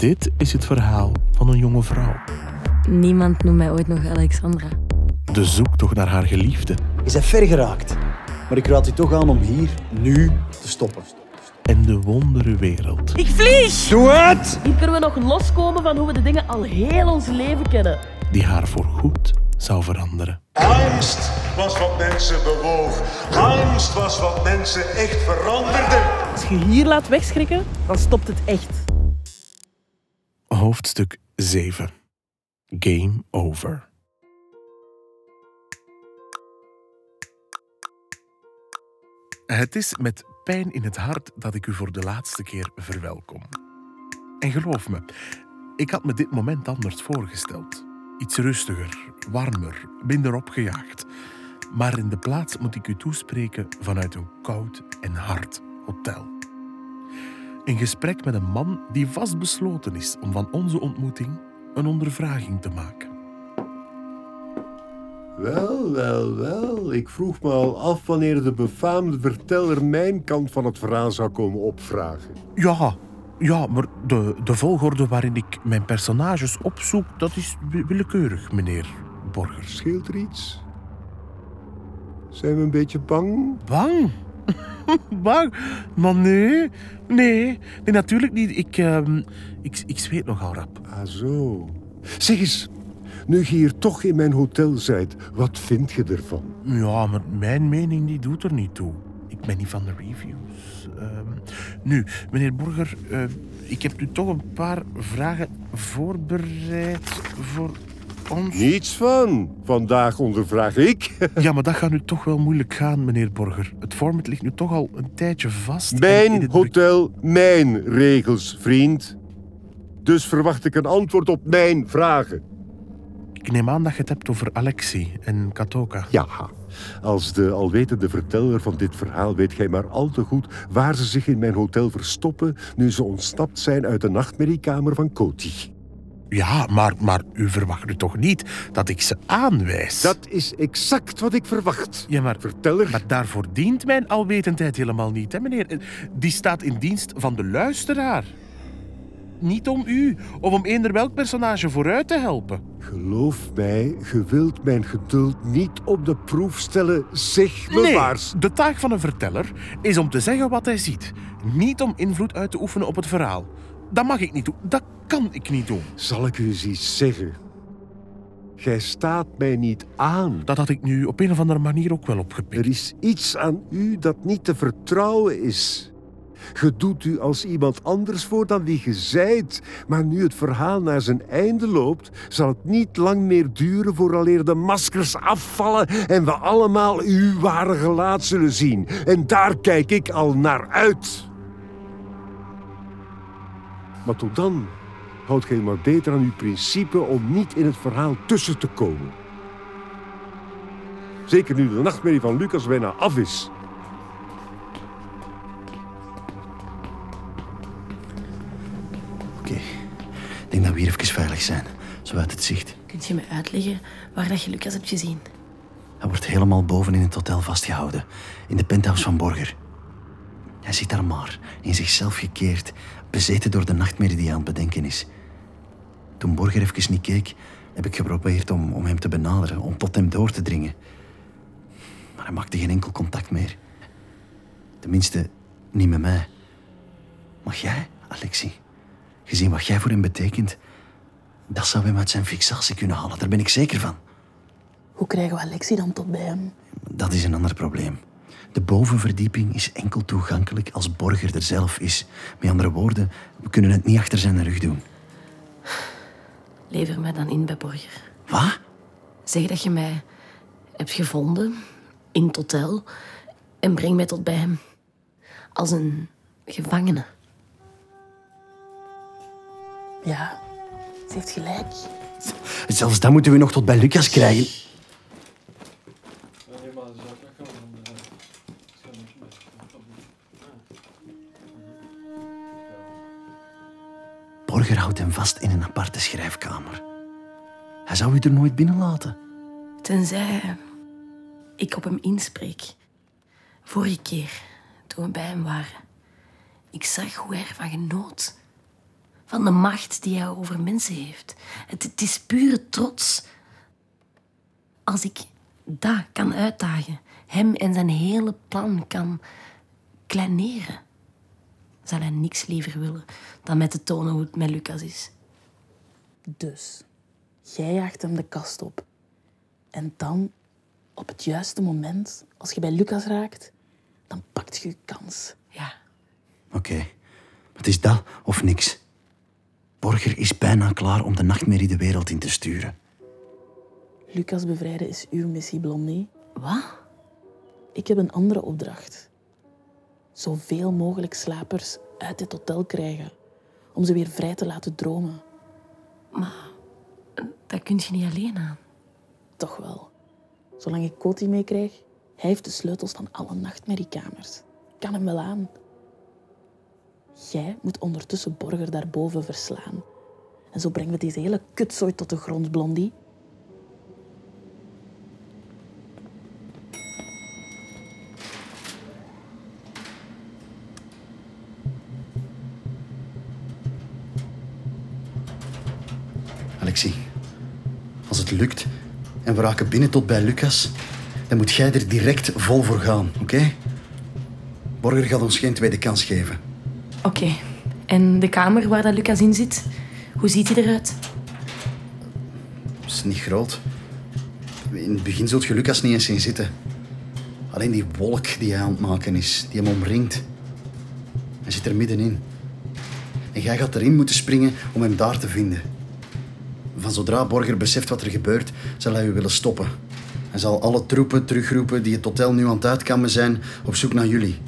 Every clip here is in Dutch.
Dit is het verhaal van een jonge vrouw. Niemand noemt mij ooit nog Alexandra. De zoektocht naar haar geliefde Je bent ver geraakt. Maar ik raad je toch aan om hier, nu, te stoppen. en de wondere wereld. Ik vlieg! Doe het! Hier kunnen we nog loskomen van hoe we de dingen al heel ons leven kennen. die haar voorgoed zou veranderen. Angst was wat mensen bewoog. Angst was wat mensen echt veranderde. Als je hier laat wegschrikken, dan stopt het echt. Hoofdstuk 7. Game over. Het is met pijn in het hart dat ik u voor de laatste keer verwelkom. En geloof me, ik had me dit moment anders voorgesteld. Iets rustiger, warmer, minder opgejaagd. Maar in de plaats moet ik u toespreken vanuit een koud en hard hotel. Een gesprek met een man die vastbesloten is om van onze ontmoeting een ondervraging te maken. Wel, wel, wel. Ik vroeg me al af wanneer de befaamde verteller mijn kant van het verhaal zou komen opvragen. Ja, ja, maar de, de volgorde waarin ik mijn personages opzoek, dat is wi- willekeurig, meneer Borgers. Scheelt er iets? Zijn we een beetje bang? Bang? Bang? Maar nee, nee, nee, natuurlijk niet. Ik, ehm, ik, ik zweet nogal rap. Ah, zo. Zeg eens, nu je hier toch in mijn hotel zijt, wat vind je ervan? Ja, maar mijn mening die doet er niet toe. Ik ben niet van de reviews. Ehm, nu, meneer Borger, eh, ik heb u toch een paar vragen voorbereid voor ons. Niets van. Vandaag ondervraag ik. Ja, maar dat gaat nu toch wel moeilijk gaan, meneer Borger. Het format ligt nu toch al een tijdje vast. Mijn het hotel, mijn regels, vriend. Dus verwacht ik een antwoord op mijn vragen. Ik neem aan dat je het hebt over Alexi en Katoka. Ja, als de alwetende verteller van dit verhaal weet gij maar al te goed waar ze zich in mijn hotel verstoppen nu ze ontsnapt zijn uit de nachtmerriekamer van Koti. Ja, maar, maar u verwacht nu toch niet dat ik ze aanwijs? Dat is exact wat ik verwacht. Ja, maar, Verteller, maar daarvoor dient mijn alwetendheid helemaal niet, hè, meneer? Die staat in dienst van de luisteraar. Niet om u of om eender welk personage vooruit te helpen. geloof mij, ge wilt mijn geduld niet op de proef stellen. Zeg me Nee, waars. de taak van een verteller is om te zeggen wat hij ziet. Niet om invloed uit te oefenen op het verhaal. Dat mag ik niet doen. Dat kan ik niet doen. Zal ik u eens iets zeggen? Gij staat mij niet aan. Dat had ik nu op een of andere manier ook wel opgepikt. Er is iets aan u dat niet te vertrouwen is. Ge doet u als iemand anders voor dan wie ge zijt. Maar nu het verhaal naar zijn einde loopt, zal het niet lang meer duren vooraleer de maskers afvallen en we allemaal uw ware gelaat zullen zien. En daar kijk ik al naar uit. Maar tot dan houdt gij maar beter aan uw principe om niet in het verhaal tussen te komen. Zeker nu de nachtmerrie van Lucas bijna af is. Oké, ik denk dat we hier even veilig zijn. Zo uit het zicht. Kunt je me uitleggen waar dat je Lucas hebt gezien? Hij wordt helemaal boven in het hotel vastgehouden. In de penthouse van Borger. Hij zit daar maar, in zichzelf gekeerd. Bezeten door de nachtmerrie die hij aan het bedenken is. Toen Borger even niet keek, heb ik geprobeerd om, om hem te benaderen. Om tot hem door te dringen. Maar hij maakte geen enkel contact meer. Tenminste, niet met mij. Maar jij, Alexie, gezien wat jij voor hem betekent... Dat zou hem uit zijn fixatie kunnen halen, daar ben ik zeker van. Hoe krijgen we Alexi dan tot bij hem? Dat is een ander probleem. De bovenverdieping is enkel toegankelijk als Borger er zelf is. Met andere woorden, we kunnen het niet achter zijn rug doen. Lever mij dan in bij Borger. Wat? Zeg dat je mij hebt gevonden in het hotel en breng mij tot bij hem. Als een gevangene. Ja, ze heeft gelijk. Zelfs dat moeten we nog tot bij Lucas krijgen. Houdt hem vast in een aparte schrijfkamer. Hij zou u er nooit binnenlaten. Tenzij ik op hem inspreek. Vorige keer, toen we bij hem waren. Ik zag hoe hij ervan genoot. Van de macht die hij over mensen heeft. Het, het is pure trots. Als ik dat kan uitdagen, hem en zijn hele plan kan kleineren, zal hij niks liever willen dan met te tonen hoe het met Lucas is. Dus, jij jaagt hem de kast op. En dan, op het juiste moment, als je bij Lucas raakt, dan pakt je je kans. Ja, Oké, het is dat of niks. Borger is bijna klaar om de nachtmerrie de wereld in te sturen. Lucas bevrijden is uw missie, Blondie. wat? Ik heb een andere opdracht. Zoveel mogelijk slapers uit dit hotel krijgen. Om ze weer vrij te laten dromen. Dat kun je niet alleen aan. Toch wel. Zolang ik Koti meekrijg, hij heeft de sleutels van alle nachtmerriekamers. Kan hem wel aan. Jij moet ondertussen Borger daarboven verslaan. En zo brengen we deze hele kutzooi tot de grond, Blondie. Lukt en we raken binnen tot bij Lucas, dan moet jij er direct vol voor gaan, oké? Borger gaat ons geen tweede kans geven. Oké. En de kamer waar dat Lucas in zit, hoe ziet hij eruit? Het is niet groot. In het begin zult je Lucas niet eens zien zitten. Alleen die wolk die hij aan het maken is, die hem omringt. Hij zit er middenin. En jij gaat erin moeten springen om hem daar te vinden. Van zodra Borger beseft wat er gebeurt, zal hij u willen stoppen. Hij zal alle troepen terugroepen die het hotel nu aan het uitkammen zijn op zoek naar jullie.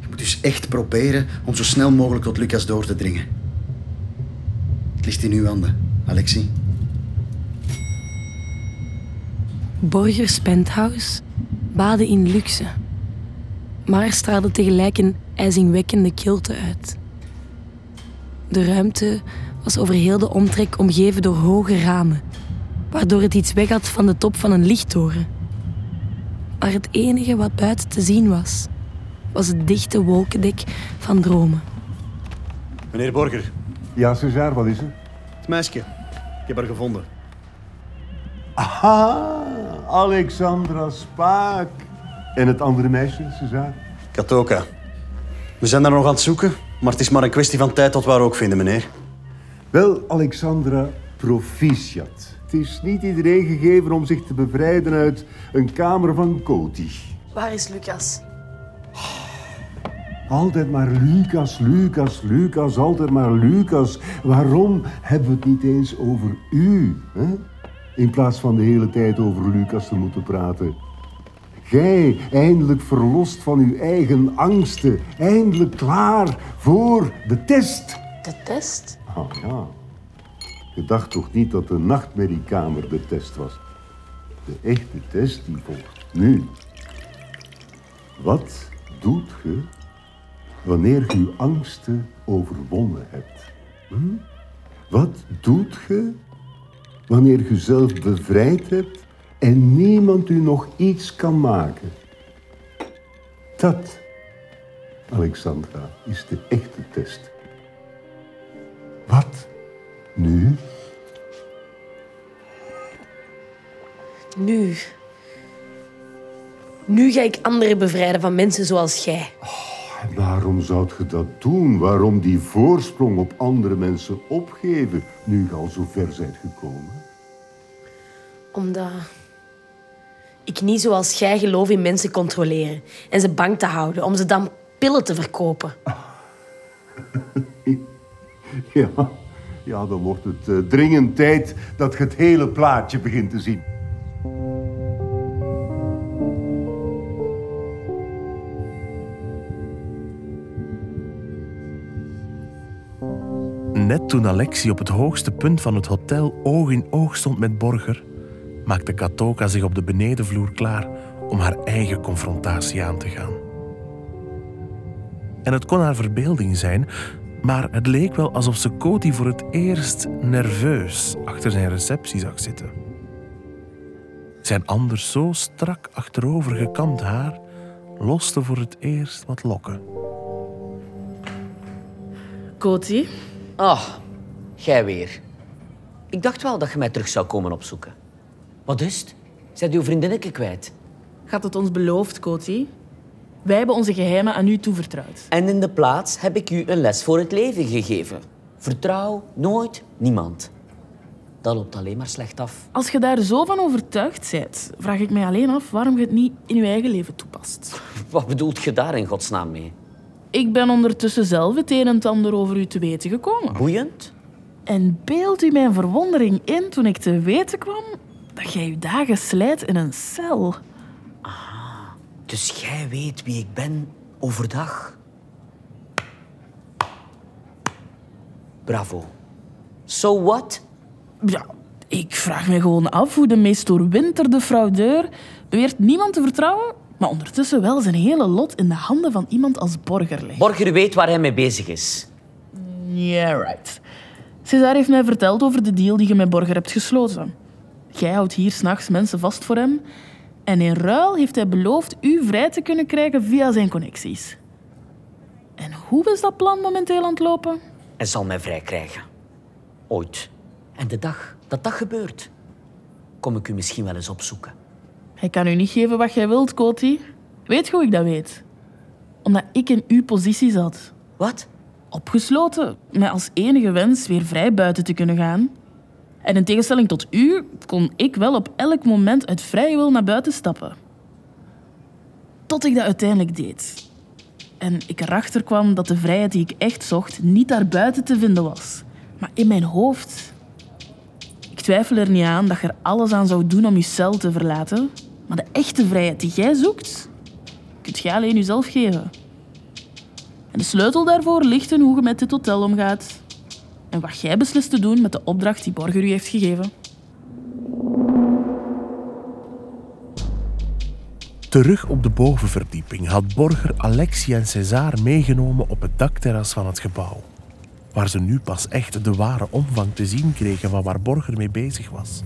Je moet dus echt proberen om zo snel mogelijk tot Lucas door te dringen. Het ligt in uw handen, Alexie. Borgers penthouse baden in luxe, maar straalde tegelijk een ijzingwekkende kilte uit. De ruimte was over heel de omtrek omgeven door hoge ramen, waardoor het iets weg had van de top van een lichttoren. Maar het enige wat buiten te zien was, was het dichte wolkendek van dromen. Meneer Borger, Ja, César, wat is er? het meisje. Ik heb haar gevonden. Aha, Alexandra Spaak. En het andere meisje, César? Katoka. We zijn daar nog aan het zoeken, maar het is maar een kwestie van tijd tot we haar ook vinden, meneer. Wel, Alexandra, proficiat. Het is niet iedereen gegeven om zich te bevrijden uit een kamer van Koti. Waar is Lucas? Altijd maar Lucas, Lucas, Lucas, altijd maar Lucas. Waarom hebben we het niet eens over u? Hè? In plaats van de hele tijd over Lucas te moeten praten. Gij, eindelijk verlost van uw eigen angsten. Eindelijk klaar voor de test. De test? Ah ja. Je dacht toch niet dat de nachtmerriekamer de test was? De echte test die volgt nu. Wat doet je wanneer je angsten overwonnen hebt? Hm? Wat doet je wanneer je zelf bevrijd hebt en niemand u nog iets kan maken? Dat, Alexandra, is de echte test. Wat nu? Nu. Nu ga ik anderen bevrijden van mensen zoals jij. En waarom zou je dat doen? Waarom die voorsprong op andere mensen opgeven, nu je al zo ver bent gekomen? Omdat ik niet zoals jij geloof in mensen controleren en ze bang te houden om ze dan pillen te verkopen. Ja, ja dan wordt het eh, dringend tijd dat je het hele plaatje begint te zien. Net toen Alexie op het hoogste punt van het hotel oog in oog stond met Borger, maakte Katoka zich op de benedenvloer klaar om haar eigen confrontatie aan te gaan. En het kon haar verbeelding zijn, maar het leek wel alsof ze Koti voor het eerst nerveus achter zijn receptie zag zitten. Zijn anders zo strak achterover gekamd haar loste voor het eerst wat lokken. Koti, Ah, jij weer. Ik dacht wel dat je mij terug zou komen opzoeken. Wat is het? Zijt uw vriendinnetje kwijt? Gaat het ons beloofd, Coty? Wij hebben onze geheimen aan u toevertrouwd. En in de plaats heb ik u een les voor het leven gegeven. Vertrouw nooit niemand. Dat loopt alleen maar slecht af. Als je daar zo van overtuigd bent, vraag ik mij alleen af waarom je het niet in je eigen leven toepast. Wat bedoelt je daar in godsnaam mee? Ik ben ondertussen zelf het een en het ander over u te weten gekomen. Boeiend? En beeld u mijn verwondering in toen ik te weten kwam dat jij je dagen slijt in een cel. Dus jij weet wie ik ben overdag. Bravo. So what? Ja, ik vraag me gewoon af hoe de meest doorwinterde fraudeur beweert niemand te vertrouwen, maar ondertussen wel zijn hele lot in de handen van iemand als Borger legt. Borger weet waar hij mee bezig is. Yeah, right. César heeft mij verteld over de deal die je met Borger hebt gesloten. Jij houdt hier s'nachts mensen vast voor hem. En in ruil heeft hij beloofd u vrij te kunnen krijgen via zijn connecties. En hoe is dat plan momenteel aan het lopen? Hij zal mij vrij krijgen. Ooit. En de dag dat dat gebeurt, kom ik u misschien wel eens opzoeken. Hij kan u niet geven wat jij wilt, Coty. Weet hoe ik dat weet? Omdat ik in uw positie zat. Wat? Opgesloten, met als enige wens weer vrij buiten te kunnen gaan. En in tegenstelling tot u kon ik wel op elk moment uit vrije wil naar buiten stappen. Tot ik dat uiteindelijk deed. En ik erachter kwam dat de vrijheid die ik echt zocht niet daar buiten te vinden was, maar in mijn hoofd. Ik twijfel er niet aan dat je er alles aan zou doen om je cel te verlaten, maar de echte vrijheid die jij zoekt, kunt jij alleen jezelf geven. En de sleutel daarvoor ligt in hoe je met dit hotel omgaat. En wat jij beslist te doen met de opdracht die Borger u heeft gegeven. Terug op de bovenverdieping had Borger Alexia en César meegenomen op het dakterras van het gebouw. Waar ze nu pas echt de ware omvang te zien kregen van waar Borger mee bezig was.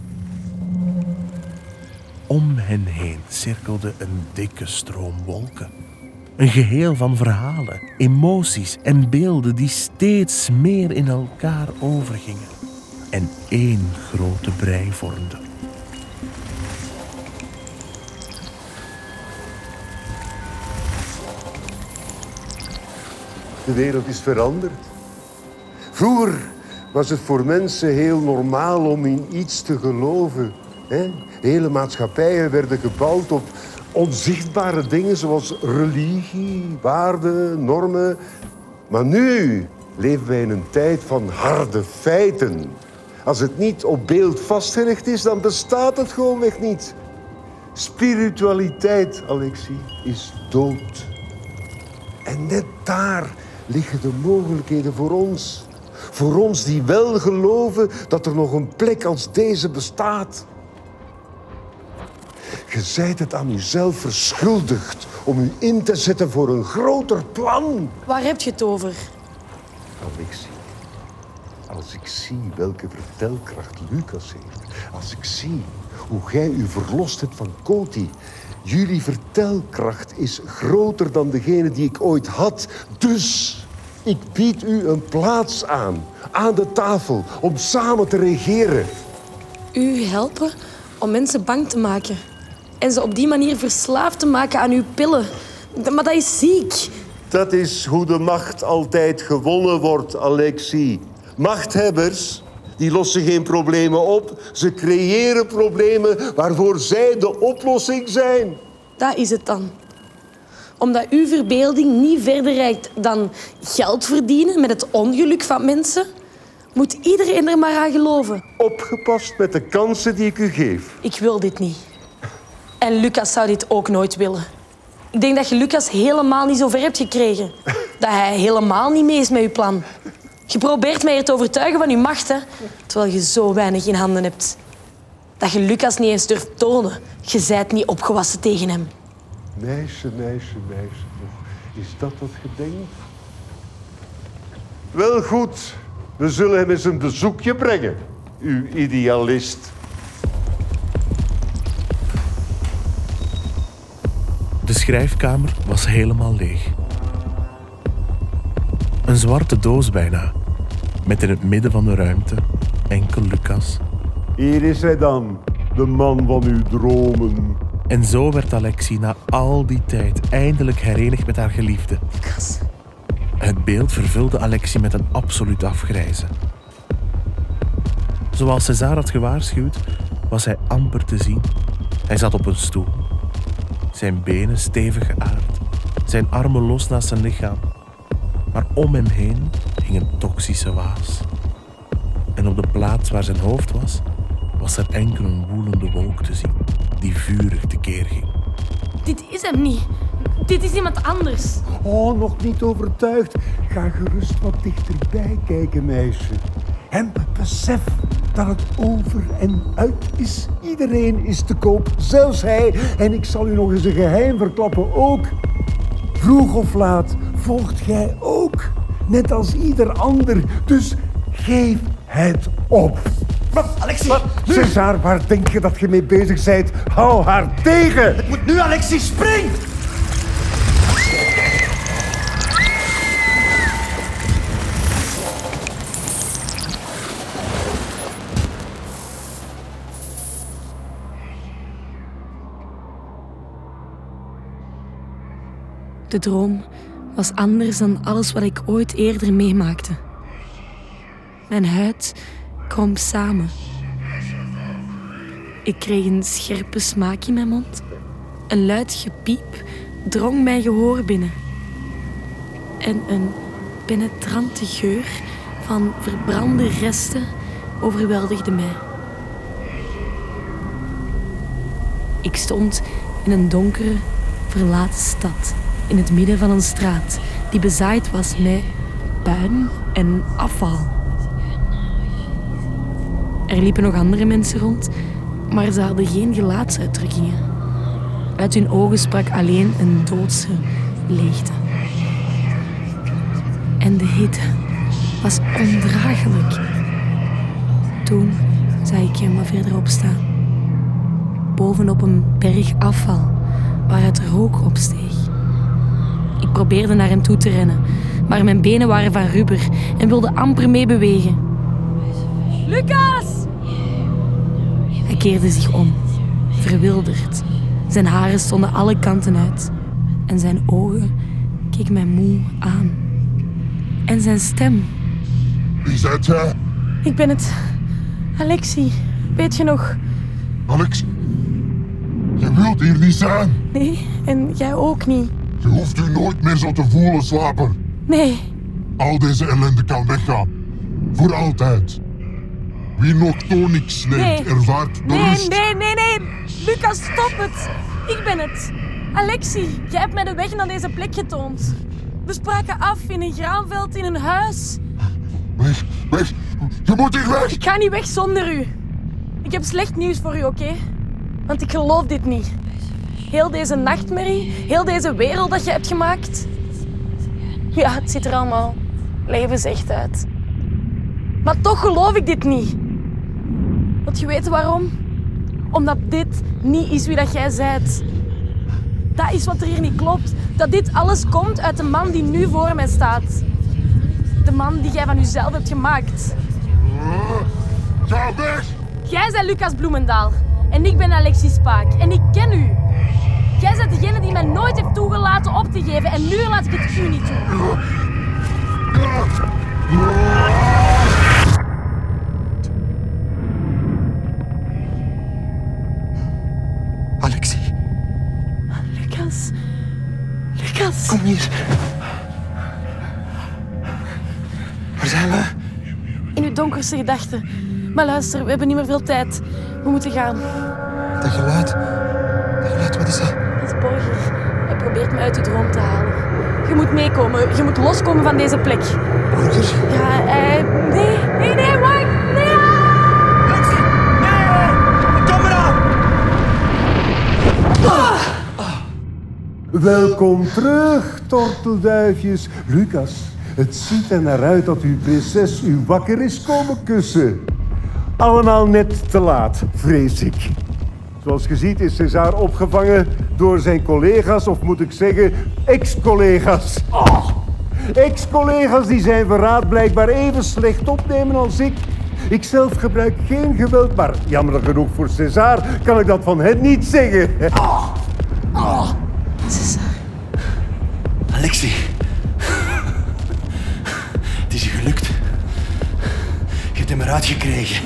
Om hen heen cirkelde een dikke stroom wolken. Een geheel van verhalen, emoties en beelden die steeds meer in elkaar overgingen en één grote brei vormden. De wereld is veranderd. Vroeger was het voor mensen heel normaal om in iets te geloven. Hele maatschappijen werden gebouwd op onzichtbare dingen zoals religie, waarden, normen. Maar nu leven wij in een tijd van harde feiten. Als het niet op beeld vastgelegd is, dan bestaat het gewoonweg niet. Spiritualiteit, Alexie, is dood. En net daar liggen de mogelijkheden voor ons. Voor ons die wel geloven dat er nog een plek als deze bestaat. Je zijt het aan jezelf verschuldigd om u in te zetten voor een groter plan. Waar heb je het over? Alexie, als ik zie welke vertelkracht Lucas heeft, als ik zie hoe jij u verlost hebt van Koti, jullie vertelkracht is groter dan degene die ik ooit had. Dus ik bied u een plaats aan, aan de tafel, om samen te regeren. U helpen om mensen bang te maken. En ze op die manier verslaafd te maken aan uw pillen. Maar dat is ziek. Dat is hoe de macht altijd gewonnen wordt, Alexie. Machthebbers, die lossen geen problemen op. Ze creëren problemen waarvoor zij de oplossing zijn. Dat is het dan. Omdat uw verbeelding niet verder reikt dan geld verdienen met het ongeluk van mensen, moet iedereen er maar aan geloven. Opgepast met de kansen die ik u geef. Ik wil dit niet. En Lucas zou dit ook nooit willen. Ik denk dat je Lucas helemaal niet zo ver hebt gekregen. Dat hij helemaal niet mee is met uw plan. Je probeert mij er te overtuigen van uw macht, hè, terwijl je zo weinig in handen hebt. Dat je Lucas niet eens durft tonen. Je zijt niet opgewassen tegen hem. Meisje, meisje, meisje. Is dat wat je denkt? Wel goed, we zullen hem eens een bezoekje brengen, uw idealist. De schrijfkamer was helemaal leeg. Een zwarte doos bijna, Met in het midden van de ruimte enkel Lucas. Hier is hij dan, de man van uw dromen. En zo werd Alexie na al die tijd eindelijk herenigd met haar geliefde. Lucas. Het beeld vervulde Alexie met een absoluut afgrijzen. Zoals César had gewaarschuwd, was hij amper te zien. Hij zat op een stoel, zijn benen stevig geaard, zijn armen los naast zijn lichaam. Maar om hem heen hing een toxische waas. En op de plaats waar zijn hoofd was, was er enkel een woelende wolk te zien, die vurig tekeer ging. Dit is hem niet. Dit is iemand anders. Oh, nog niet overtuigd. Ga gerust wat dichterbij kijken, meisje. En besef dat het over en uit is. Iedereen is te koop, zelfs hij. En ik zal u nog eens een geheim verklappen ook. Vroeg of laat volgt gij ook. Net als ieder ander. Dus geef het op. Alexie, César, waar denk je dat je mee bezig bent? Hou haar tegen! moet nu Alexie, spring! De droom was anders dan alles wat ik ooit eerder meemaakte. Mijn huid kromp samen. Ik kreeg een scherpe smaak in mijn mond. Een luid gepiep drong mijn gehoor binnen. En een penetrante geur van verbrande resten overweldigde mij. Ik stond in een donkere, verlaten stad, in het midden van een straat die bezaaid was met puin en afval. Er liepen nog andere mensen rond, maar ze hadden geen gelaatsuitdrukkingen. Uit hun ogen sprak alleen een doodse leegte. En de hitte was ondraaglijk. Toen zag ik hem wat verderop staan. Bovenop een berg afval waaruit rook opsteeg. Ik probeerde naar hem toe te rennen, maar mijn benen waren van rubber en wilden amper meebewegen. Lucas! Hij keerde zich om, verwilderd. Zijn haren stonden alle kanten uit en zijn ogen keken mij moe aan. En zijn stem. Wie zijt jij? Ik ben het. Alexie, weet je nog? Alex? Je wilt hier niet zijn. Nee, en jij ook niet. Je hoeft u nooit meer zo te voelen, slaper. Nee, Al deze ellende kan weggaan. Voor altijd. Wie Noctonix neemt, Nee. ervaart de nee, rust. nee, nee, nee. Lucas, stop het. Ik ben het. Alexie, jij hebt mij de weg naar deze plek getoond. We spraken af in een graanveld in een huis. Weg, weg. Je moet hier weg. Ik ga niet weg zonder u. Ik heb slecht nieuws voor u, oké? Want ik geloof dit niet. Heel deze nachtmerrie, heel deze wereld dat je hebt gemaakt. Ja, het ziet er allemaal levensecht uit. Maar toch geloof ik dit niet. Want je weet waarom? Omdat dit niet is wie dat jij zijt. Dat is wat er hier niet klopt. Dat dit alles komt uit de man die nu voor mij staat. De man die jij van jezelf hebt gemaakt. Jij bent Lucas Bloemendaal en ik ben Alexis Spaak en ik ken u. Jij bent degene die mij nooit heeft toegelaten op te geven en nu laat ik het u niet toe. Alexie, Lucas. Lucas. kom hier. Waar zijn we? In uw donkerste gedachten. Maar luister, we hebben niet meer veel tijd. We moeten gaan. Dat geluid. Borger. Hij probeert me uit uw droom te halen. Je moet meekomen. Je moet loskomen van deze plek. Borger? Ja, hij... Nee, nee, nee, wacht. Nee. Alexie! Nee! Kom eraan! Welkom terug, tortelduifjes. Lucas, het ziet er naar uit dat uw prinses u wakker is komen kussen. Allemaal net te laat, vrees ik. Zoals je ziet is César opgevangen door zijn collega's, of moet ik zeggen, ex-collega's. Oh, Ex-collega's die zijn verraad blijkbaar even slecht opnemen als ik. Ik zelf gebruik geen geweld, maar jammer genoeg voor César kan ik dat van hen niet zeggen. Alexi. Het is je gelukt. Je hebt hem eruit gekregen.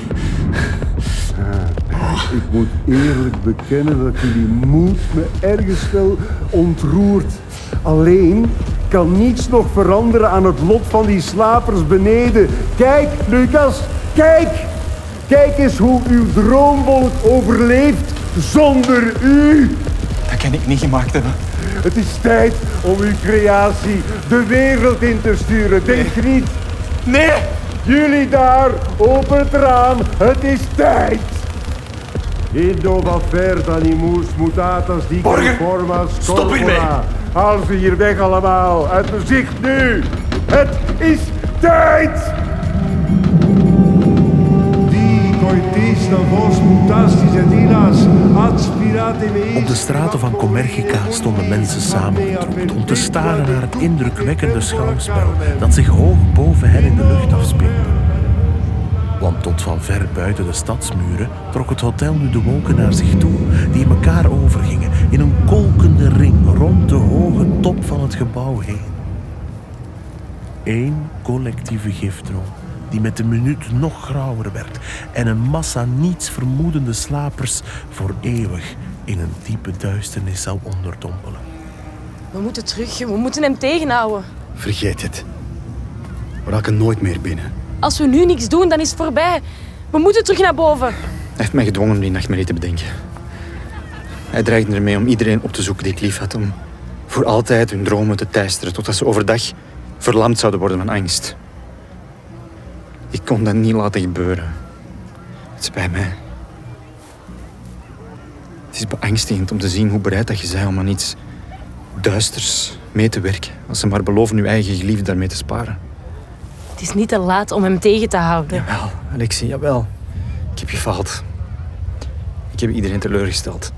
Ik moet eerlijk bekennen dat jullie moed me ergens wel ontroert. Alleen kan niets nog veranderen aan het lot van die slapers beneden. Kijk, Lucas, kijk! Kijk eens hoe uw droomwolk overleeft zonder u. Dat kan ik niet gemaakt hebben. Het is tijd om uw creatie de wereld in te sturen. Denk niet? Nee! Jullie daar, open het raam. Het is tijd. Vert animus mutatas die Borger, formas stop hiermee. Haal ze hier weg allemaal. Uit mijn zicht nu. Het is tijd. Op de straten van Commergica stonden mensen samengetrokken om te staren naar het indrukwekkende schouwspel dat zich hoog boven hen in de lucht afspeelde. Want tot van ver buiten de stadsmuren trok het hotel nu de wolken naar zich toe, die in elkaar overgingen in een kolkende ring rond de hoge top van het gebouw heen. Eén collectieve gifdroom die met de minuut nog grauwer werd en een massa niets vermoedende slapers voor eeuwig in een diepe duisternis zou onderdompelen. We moeten terug, we moeten hem tegenhouden. Vergeet het. We raken nooit meer binnen. Als we nu niks doen, dan is het voorbij. We moeten terug naar boven. Hij heeft mij gedwongen om die nachtmerrie te bedenken. Hij dreigde ermee om iedereen op te zoeken die ik lief had. Om voor altijd hun dromen te teisteren. Totdat ze overdag verlamd zouden worden van angst. Ik kon dat niet laten gebeuren. Het spijt mij. Het is beangstigend om te zien hoe bereid dat je bent om aan iets duisters mee te werken. Als ze maar beloven uw eigen geliefde daarmee te sparen. Het is niet te laat om hem tegen te houden. Jawel, Alexie, jawel. Ik heb gefaald. Ik heb iedereen teleurgesteld.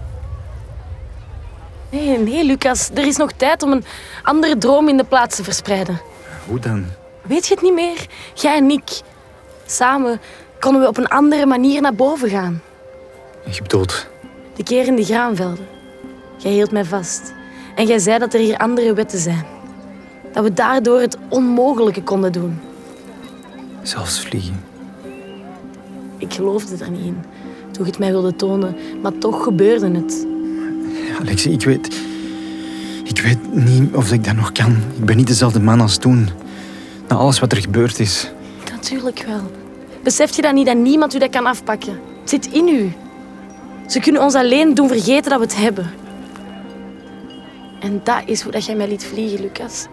Nee, nee, Lucas. Er is nog tijd om een andere droom in de plaats te verspreiden. Hoe dan? Weet je het niet meer? Jij en ik. Samen konden we op een andere manier naar boven gaan. Je bedoelt, De keer in de graanvelden. Jij hield mij vast. En jij zei dat er hier andere wetten zijn. Dat we daardoor het onmogelijke konden doen. Zelfs vliegen. Ik geloofde er niet in. Toen je het mij wilde tonen, maar toch gebeurde het. Alexie, ik weet... Ik weet niet of ik dat nog kan. Ik ben niet dezelfde man als toen. Na alles wat er gebeurd is. Natuurlijk wel. Beseft je dan niet dat niemand u dat kan afpakken? Het zit in u. Ze kunnen ons alleen doen vergeten dat we het hebben. En dat is hoe dat jij mij liet vliegen, Lucas.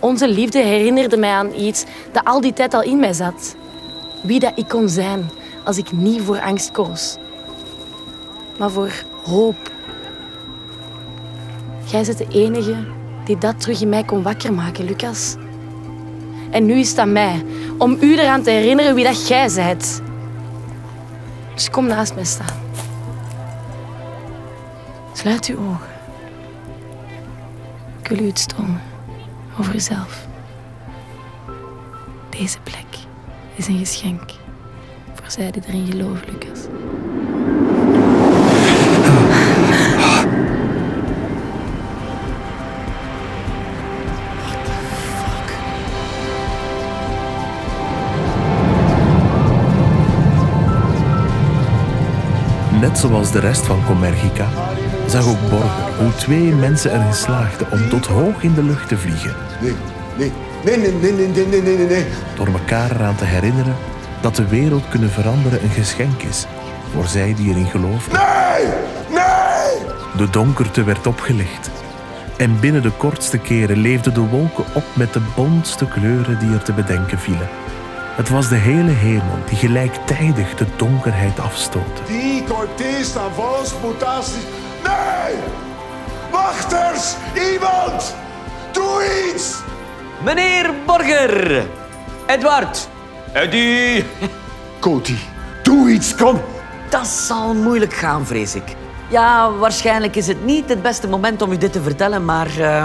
Onze liefde herinnerde mij aan iets dat al die tijd al in mij zat. Wie dat ik kon zijn als ik niet voor angst koos. Maar voor hoop. Jij bent de enige die dat terug in mij kon wakker maken, Lucas. En nu is het aan mij om u eraan te herinneren wie dat jij bent. Dus kom naast mij staan. Sluit uw ogen. Ik wil u iets tonen over uzelf. Deze plek is een geschenk voor zij die erin geloven, Lucas. Net zoals de rest van Commergica zag ook Borger hoe twee mensen erin slaagden om tot hoog in de lucht te vliegen. Nee, nee, nee, nee, nee, nee, nee, nee, nee. Door elkaar eraan te herinneren dat de wereld kunnen veranderen een geschenk is voor zij die erin geloofden. Nee! Nee! De donkerte werd opgelicht. En binnen de kortste keren leefden de wolken op met de bontste kleuren die er te bedenken vielen. Het was de hele hemel die gelijktijdig de donkerheid afstootte. Die cortis dan vos mutaties. Nee! Wachters! Iemand! Doe iets! Meneer Borger! Edward! Eddie! Cody, doe iets, kom! Dat zal moeilijk gaan, vrees ik. Ja, waarschijnlijk is het niet het beste moment om u dit te vertellen, maar... eh,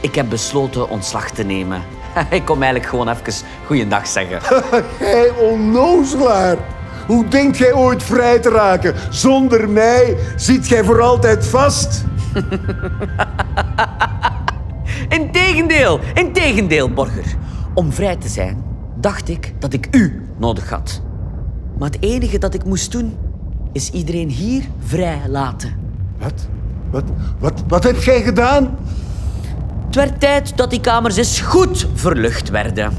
Ik heb besloten ontslag te nemen. Ik kom eigenlijk gewoon even goeiedag zeggen. Gij onnozelaar! Hoe denkt gij ooit vrij te raken? Zonder mij zit gij voor altijd vast. Integendeel, integendeel, Borger. Om vrij te zijn, dacht ik dat ik u nodig had. Maar het enige dat ik moest doen, is iedereen hier vrij laten. Wat? Wat, wat, wat heb jij gedaan? Het werd tijd dat die kamers eens goed verlucht werden.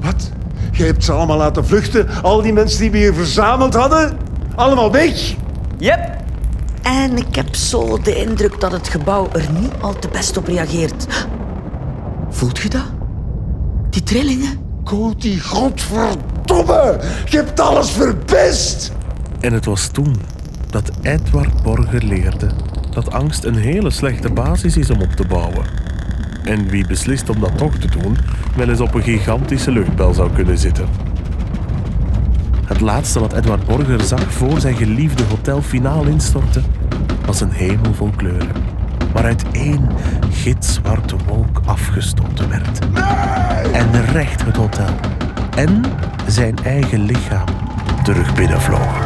Wat? Jij hebt ze allemaal laten vluchten? Al die mensen die we hier verzameld hadden? Allemaal weg? Yep. En ik heb zo de indruk dat het gebouw er niet al te best op reageert. Voelt je dat? Die trillingen? Coty, godverdomme! Je hebt alles verpest! En het was toen dat Edward Borger leerde dat angst een hele slechte basis is om op te bouwen. En wie beslist om dat toch te doen, wel eens op een gigantische luchtbel zou kunnen zitten. Het laatste wat Edward Borger zag voor zijn geliefde hotel finaal instortte, was een hemel vol kleuren, waaruit één gitzwarte wolk afgestoten werd. En recht het hotel en zijn eigen lichaam terug binnenvloog.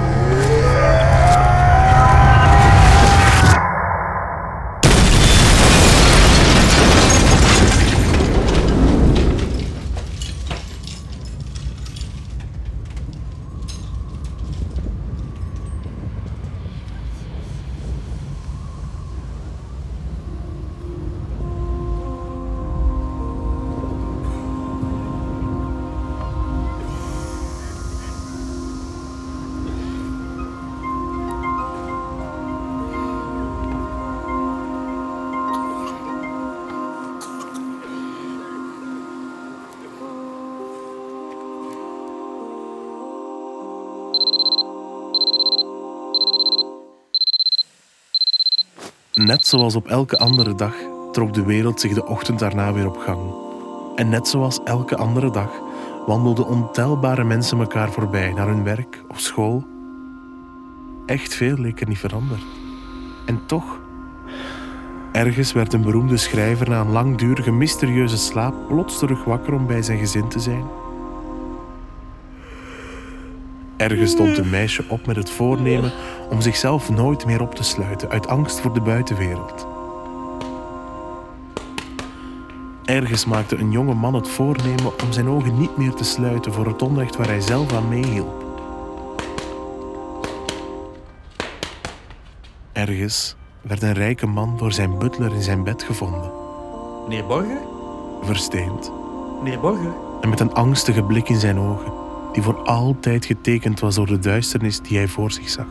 Zoals op elke andere dag trok de wereld zich de ochtend daarna weer op gang. En net zoals elke andere dag wandelden ontelbare mensen elkaar voorbij naar hun werk of school. Echt veel leek er niet veranderd. En toch, ergens werd een beroemde schrijver na een langdurige mysterieuze slaap plots terug wakker om bij zijn gezin te zijn. Ergens stond een meisje op met het voornemen om zichzelf nooit meer op te sluiten uit angst voor de buitenwereld. Ergens maakte een jonge man het voornemen om zijn ogen niet meer te sluiten voor het onrecht waar hij zelf aan meehielp. Ergens werd een rijke man door zijn butler in zijn bed gevonden, Meneer Borger? versteend Meneer Borger? en met een angstige blik in zijn ogen, die voor altijd getekend was door de duisternis die hij voor zich zag.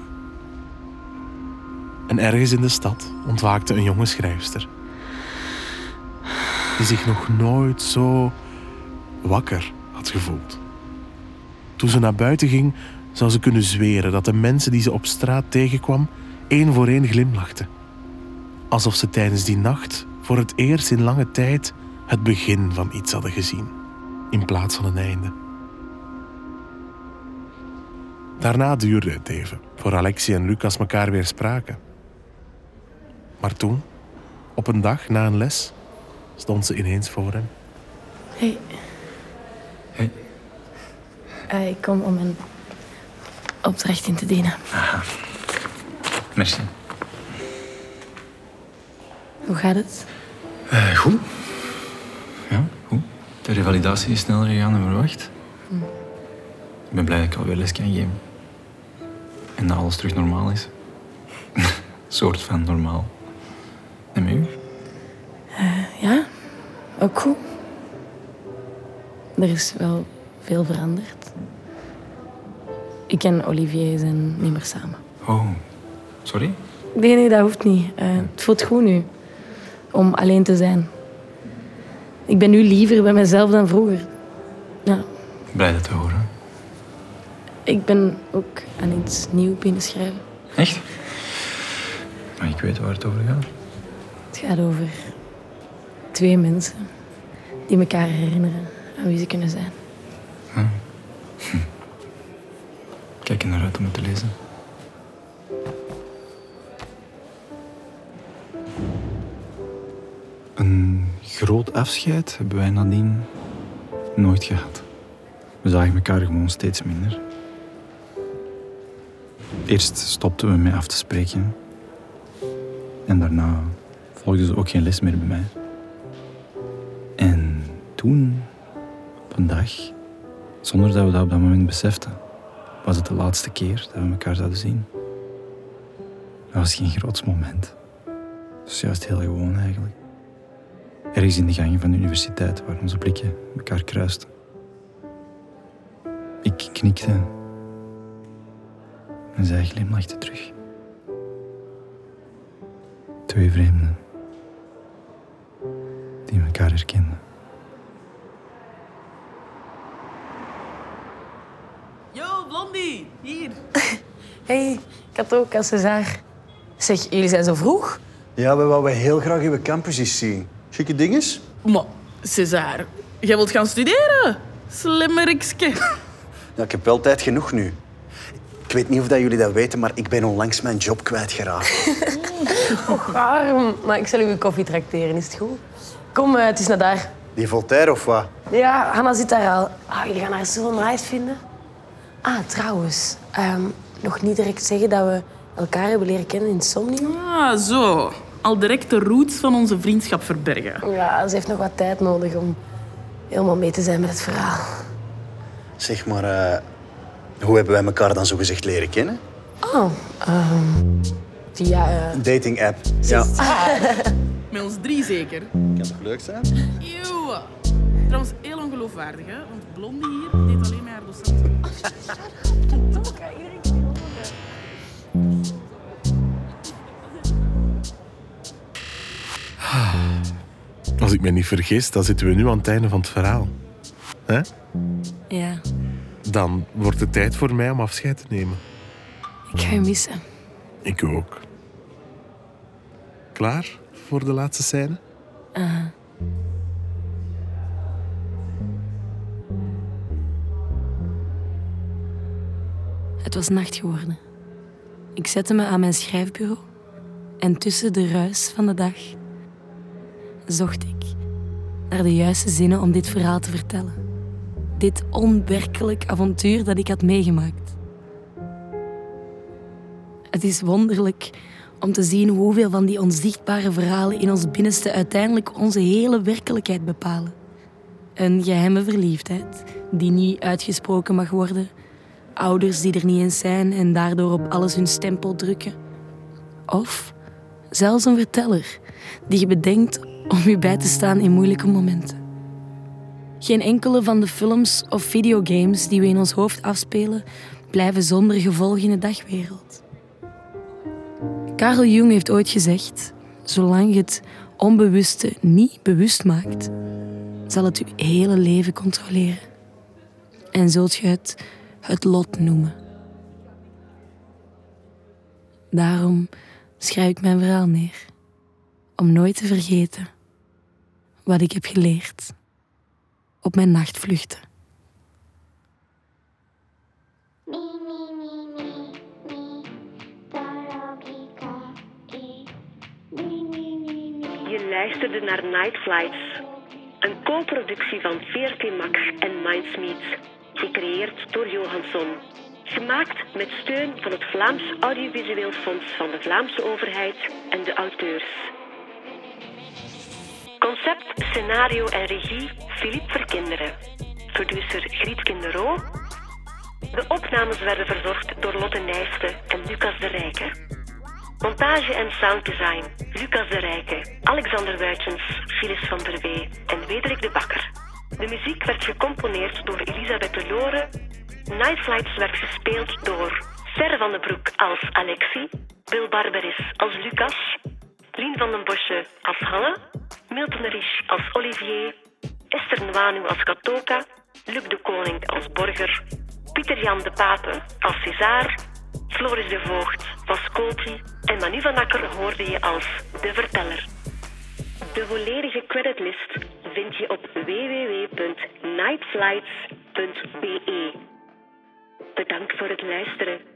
En ergens in de stad ontwaakte een jonge schrijfster, die zich nog nooit zo wakker had gevoeld. Toen ze naar buiten ging, zou ze kunnen zweren dat de mensen die ze op straat tegenkwam, één voor één glimlachten. Alsof ze tijdens die nacht voor het eerst in lange tijd het begin van iets hadden gezien, in plaats van een einde. Daarna duurde het even, voor Alexie en Lucas elkaar weer spraken. Maar toen, op een dag na een les, stond ze ineens voor hem. Hey. Hey. Eh, ik kom om een opdracht in te dienen. Merci. Hoe gaat het? Eh, goed. Ja, goed. De revalidatie is sneller gegaan dan verwacht. Ik ben blij dat ik alweer les kan geven. En dat alles terug normaal is. soort van normaal. En met u? Ja, ook goed. Er is wel veel veranderd. Ik en Olivier zijn niet meer samen. Oh, sorry? Nee, nee, dat hoeft niet. Eh, het voelt goed nu om alleen te zijn. Ik ben nu liever bij mezelf dan vroeger. Ja, Blij dat te horen. Ik ben ook aan iets nieuws beginnen schrijven. Echt? Maar ik weet waar het over gaat. Het gaat over twee mensen die elkaar herinneren aan wie ze kunnen zijn. Kijk er naar uit om het te lezen. Een groot afscheid hebben wij nadien nooit gehad. We zagen elkaar gewoon steeds minder. Eerst stopten we met af te spreken. En daarna volgde ze ook geen les meer bij mij. En toen, op een dag, zonder dat we dat op dat moment beseften, was het de laatste keer dat we elkaar zouden zien. Dat was geen groots moment. Het was juist heel gewoon eigenlijk. Ergens in de gangen van de universiteit waar onze blikken elkaar kruisten. Ik knikte en zij glimlachte terug. Twee vreemden die elkaar herkenden. Yo, Blondie, hier. hey, ik had ook als César. Zeg, jullie zijn zo vroeg? Ja, we wouden heel graag uw campus eens zien. Chique dinges? Maar, César, jij wilt gaan studeren? Slimmerikske. Ja, ik heb wel tijd genoeg nu. Ik weet niet of dat jullie dat weten, maar ik ben onlangs mijn job kwijtgeraakt. Arm. Maar ik zal u een koffie trakteren, is het goed? Kom, eh, het is naar daar. Die Voltaire of wat? Ja, Hanna zit daar al. Ah, jullie gaan haar zo nice vinden. Ah, trouwens. ehm, nog niet direct zeggen dat we elkaar hebben leren kennen in Somnium. Ah, zo. Al direct de roots van onze vriendschap verbergen. Ja, ze heeft nog wat tijd nodig om helemaal mee te zijn met het verhaal. Zeg maar, eh, hoe hebben wij elkaar dan zo gezegd leren kennen? Oh, ehm via... eh, Dating app. Ja. Met ons drie zeker. Kan toch leuk zijn? Eeuw. Trouwens, heel ongeloofwaardig, hè? Want Blondie hier deed alleen met haar docent. Als ik me niet vergis, dan zitten we nu aan het einde van het verhaal. Hè? ja, Dan wordt het tijd voor mij om afscheid te nemen. ik ga je missen. Ik ook. Klaar voor de laatste scène? Het was nacht geworden. Ik zette me aan mijn schrijfbureau en tussen de ruis van de dag zocht ik naar de juiste zinnen om dit verhaal te vertellen. Dit onwerkelijk avontuur dat ik had meegemaakt. Het is wonderlijk om te zien hoeveel van die onzichtbare verhalen in ons binnenste uiteindelijk onze hele werkelijkheid bepalen. Een geheime verliefdheid die niet uitgesproken mag worden. Ouders die er niet eens zijn en daardoor op alles hun stempel drukken. Of zelfs een verteller die je bedenkt om je bij te staan in moeilijke momenten. Geen enkele van de films of videogames die we in ons hoofd afspelen blijven zonder gevolg in de dagwereld. Carl Jung heeft ooit gezegd: zolang je het onbewuste niet bewust maakt, zal het je hele leven controleren. En zult je het het lot noemen. Daarom schrijf ik mijn verhaal neer. Om nooit te vergeten wat ik heb geleerd op mijn nachtvluchten. Je luisterde naar Night Flights, een co-productie van VRT Max en Mindsmeet, gecreëerd door Johansson. Gemaakt met steun van het Vlaams Audiovisueel Fonds van de Vlaamse overheid en de auteurs. Concept, scenario en regie Philippe Verkinderen. Producer Griet Kinderoo. De opnames werden verzorgd door Lotte Nijsten en Lucas de Rijke. Montage en sounddesign Lucas de Rijke, Alexander Wuitjens, Phyllis van der Wee en Wederik de Bakker. De muziek werd gecomponeerd door Elisabeth de Lore. Night Flights werd gespeeld door Ser van den Broek als Alexie, Bill Barberis als Lucas, Lien van den Bosche als Hanne, Milton Rich als Olivier, Esther Nwanu als Katoka, Luc de Koning als Borger, Pieter Jan de Pape als César, Floris de Voogd als Coty en Manu van Akker hoorde je als De Verteller. De volledige creditlist vind je op www.nightflights.be. Bedankt voor het luisteren.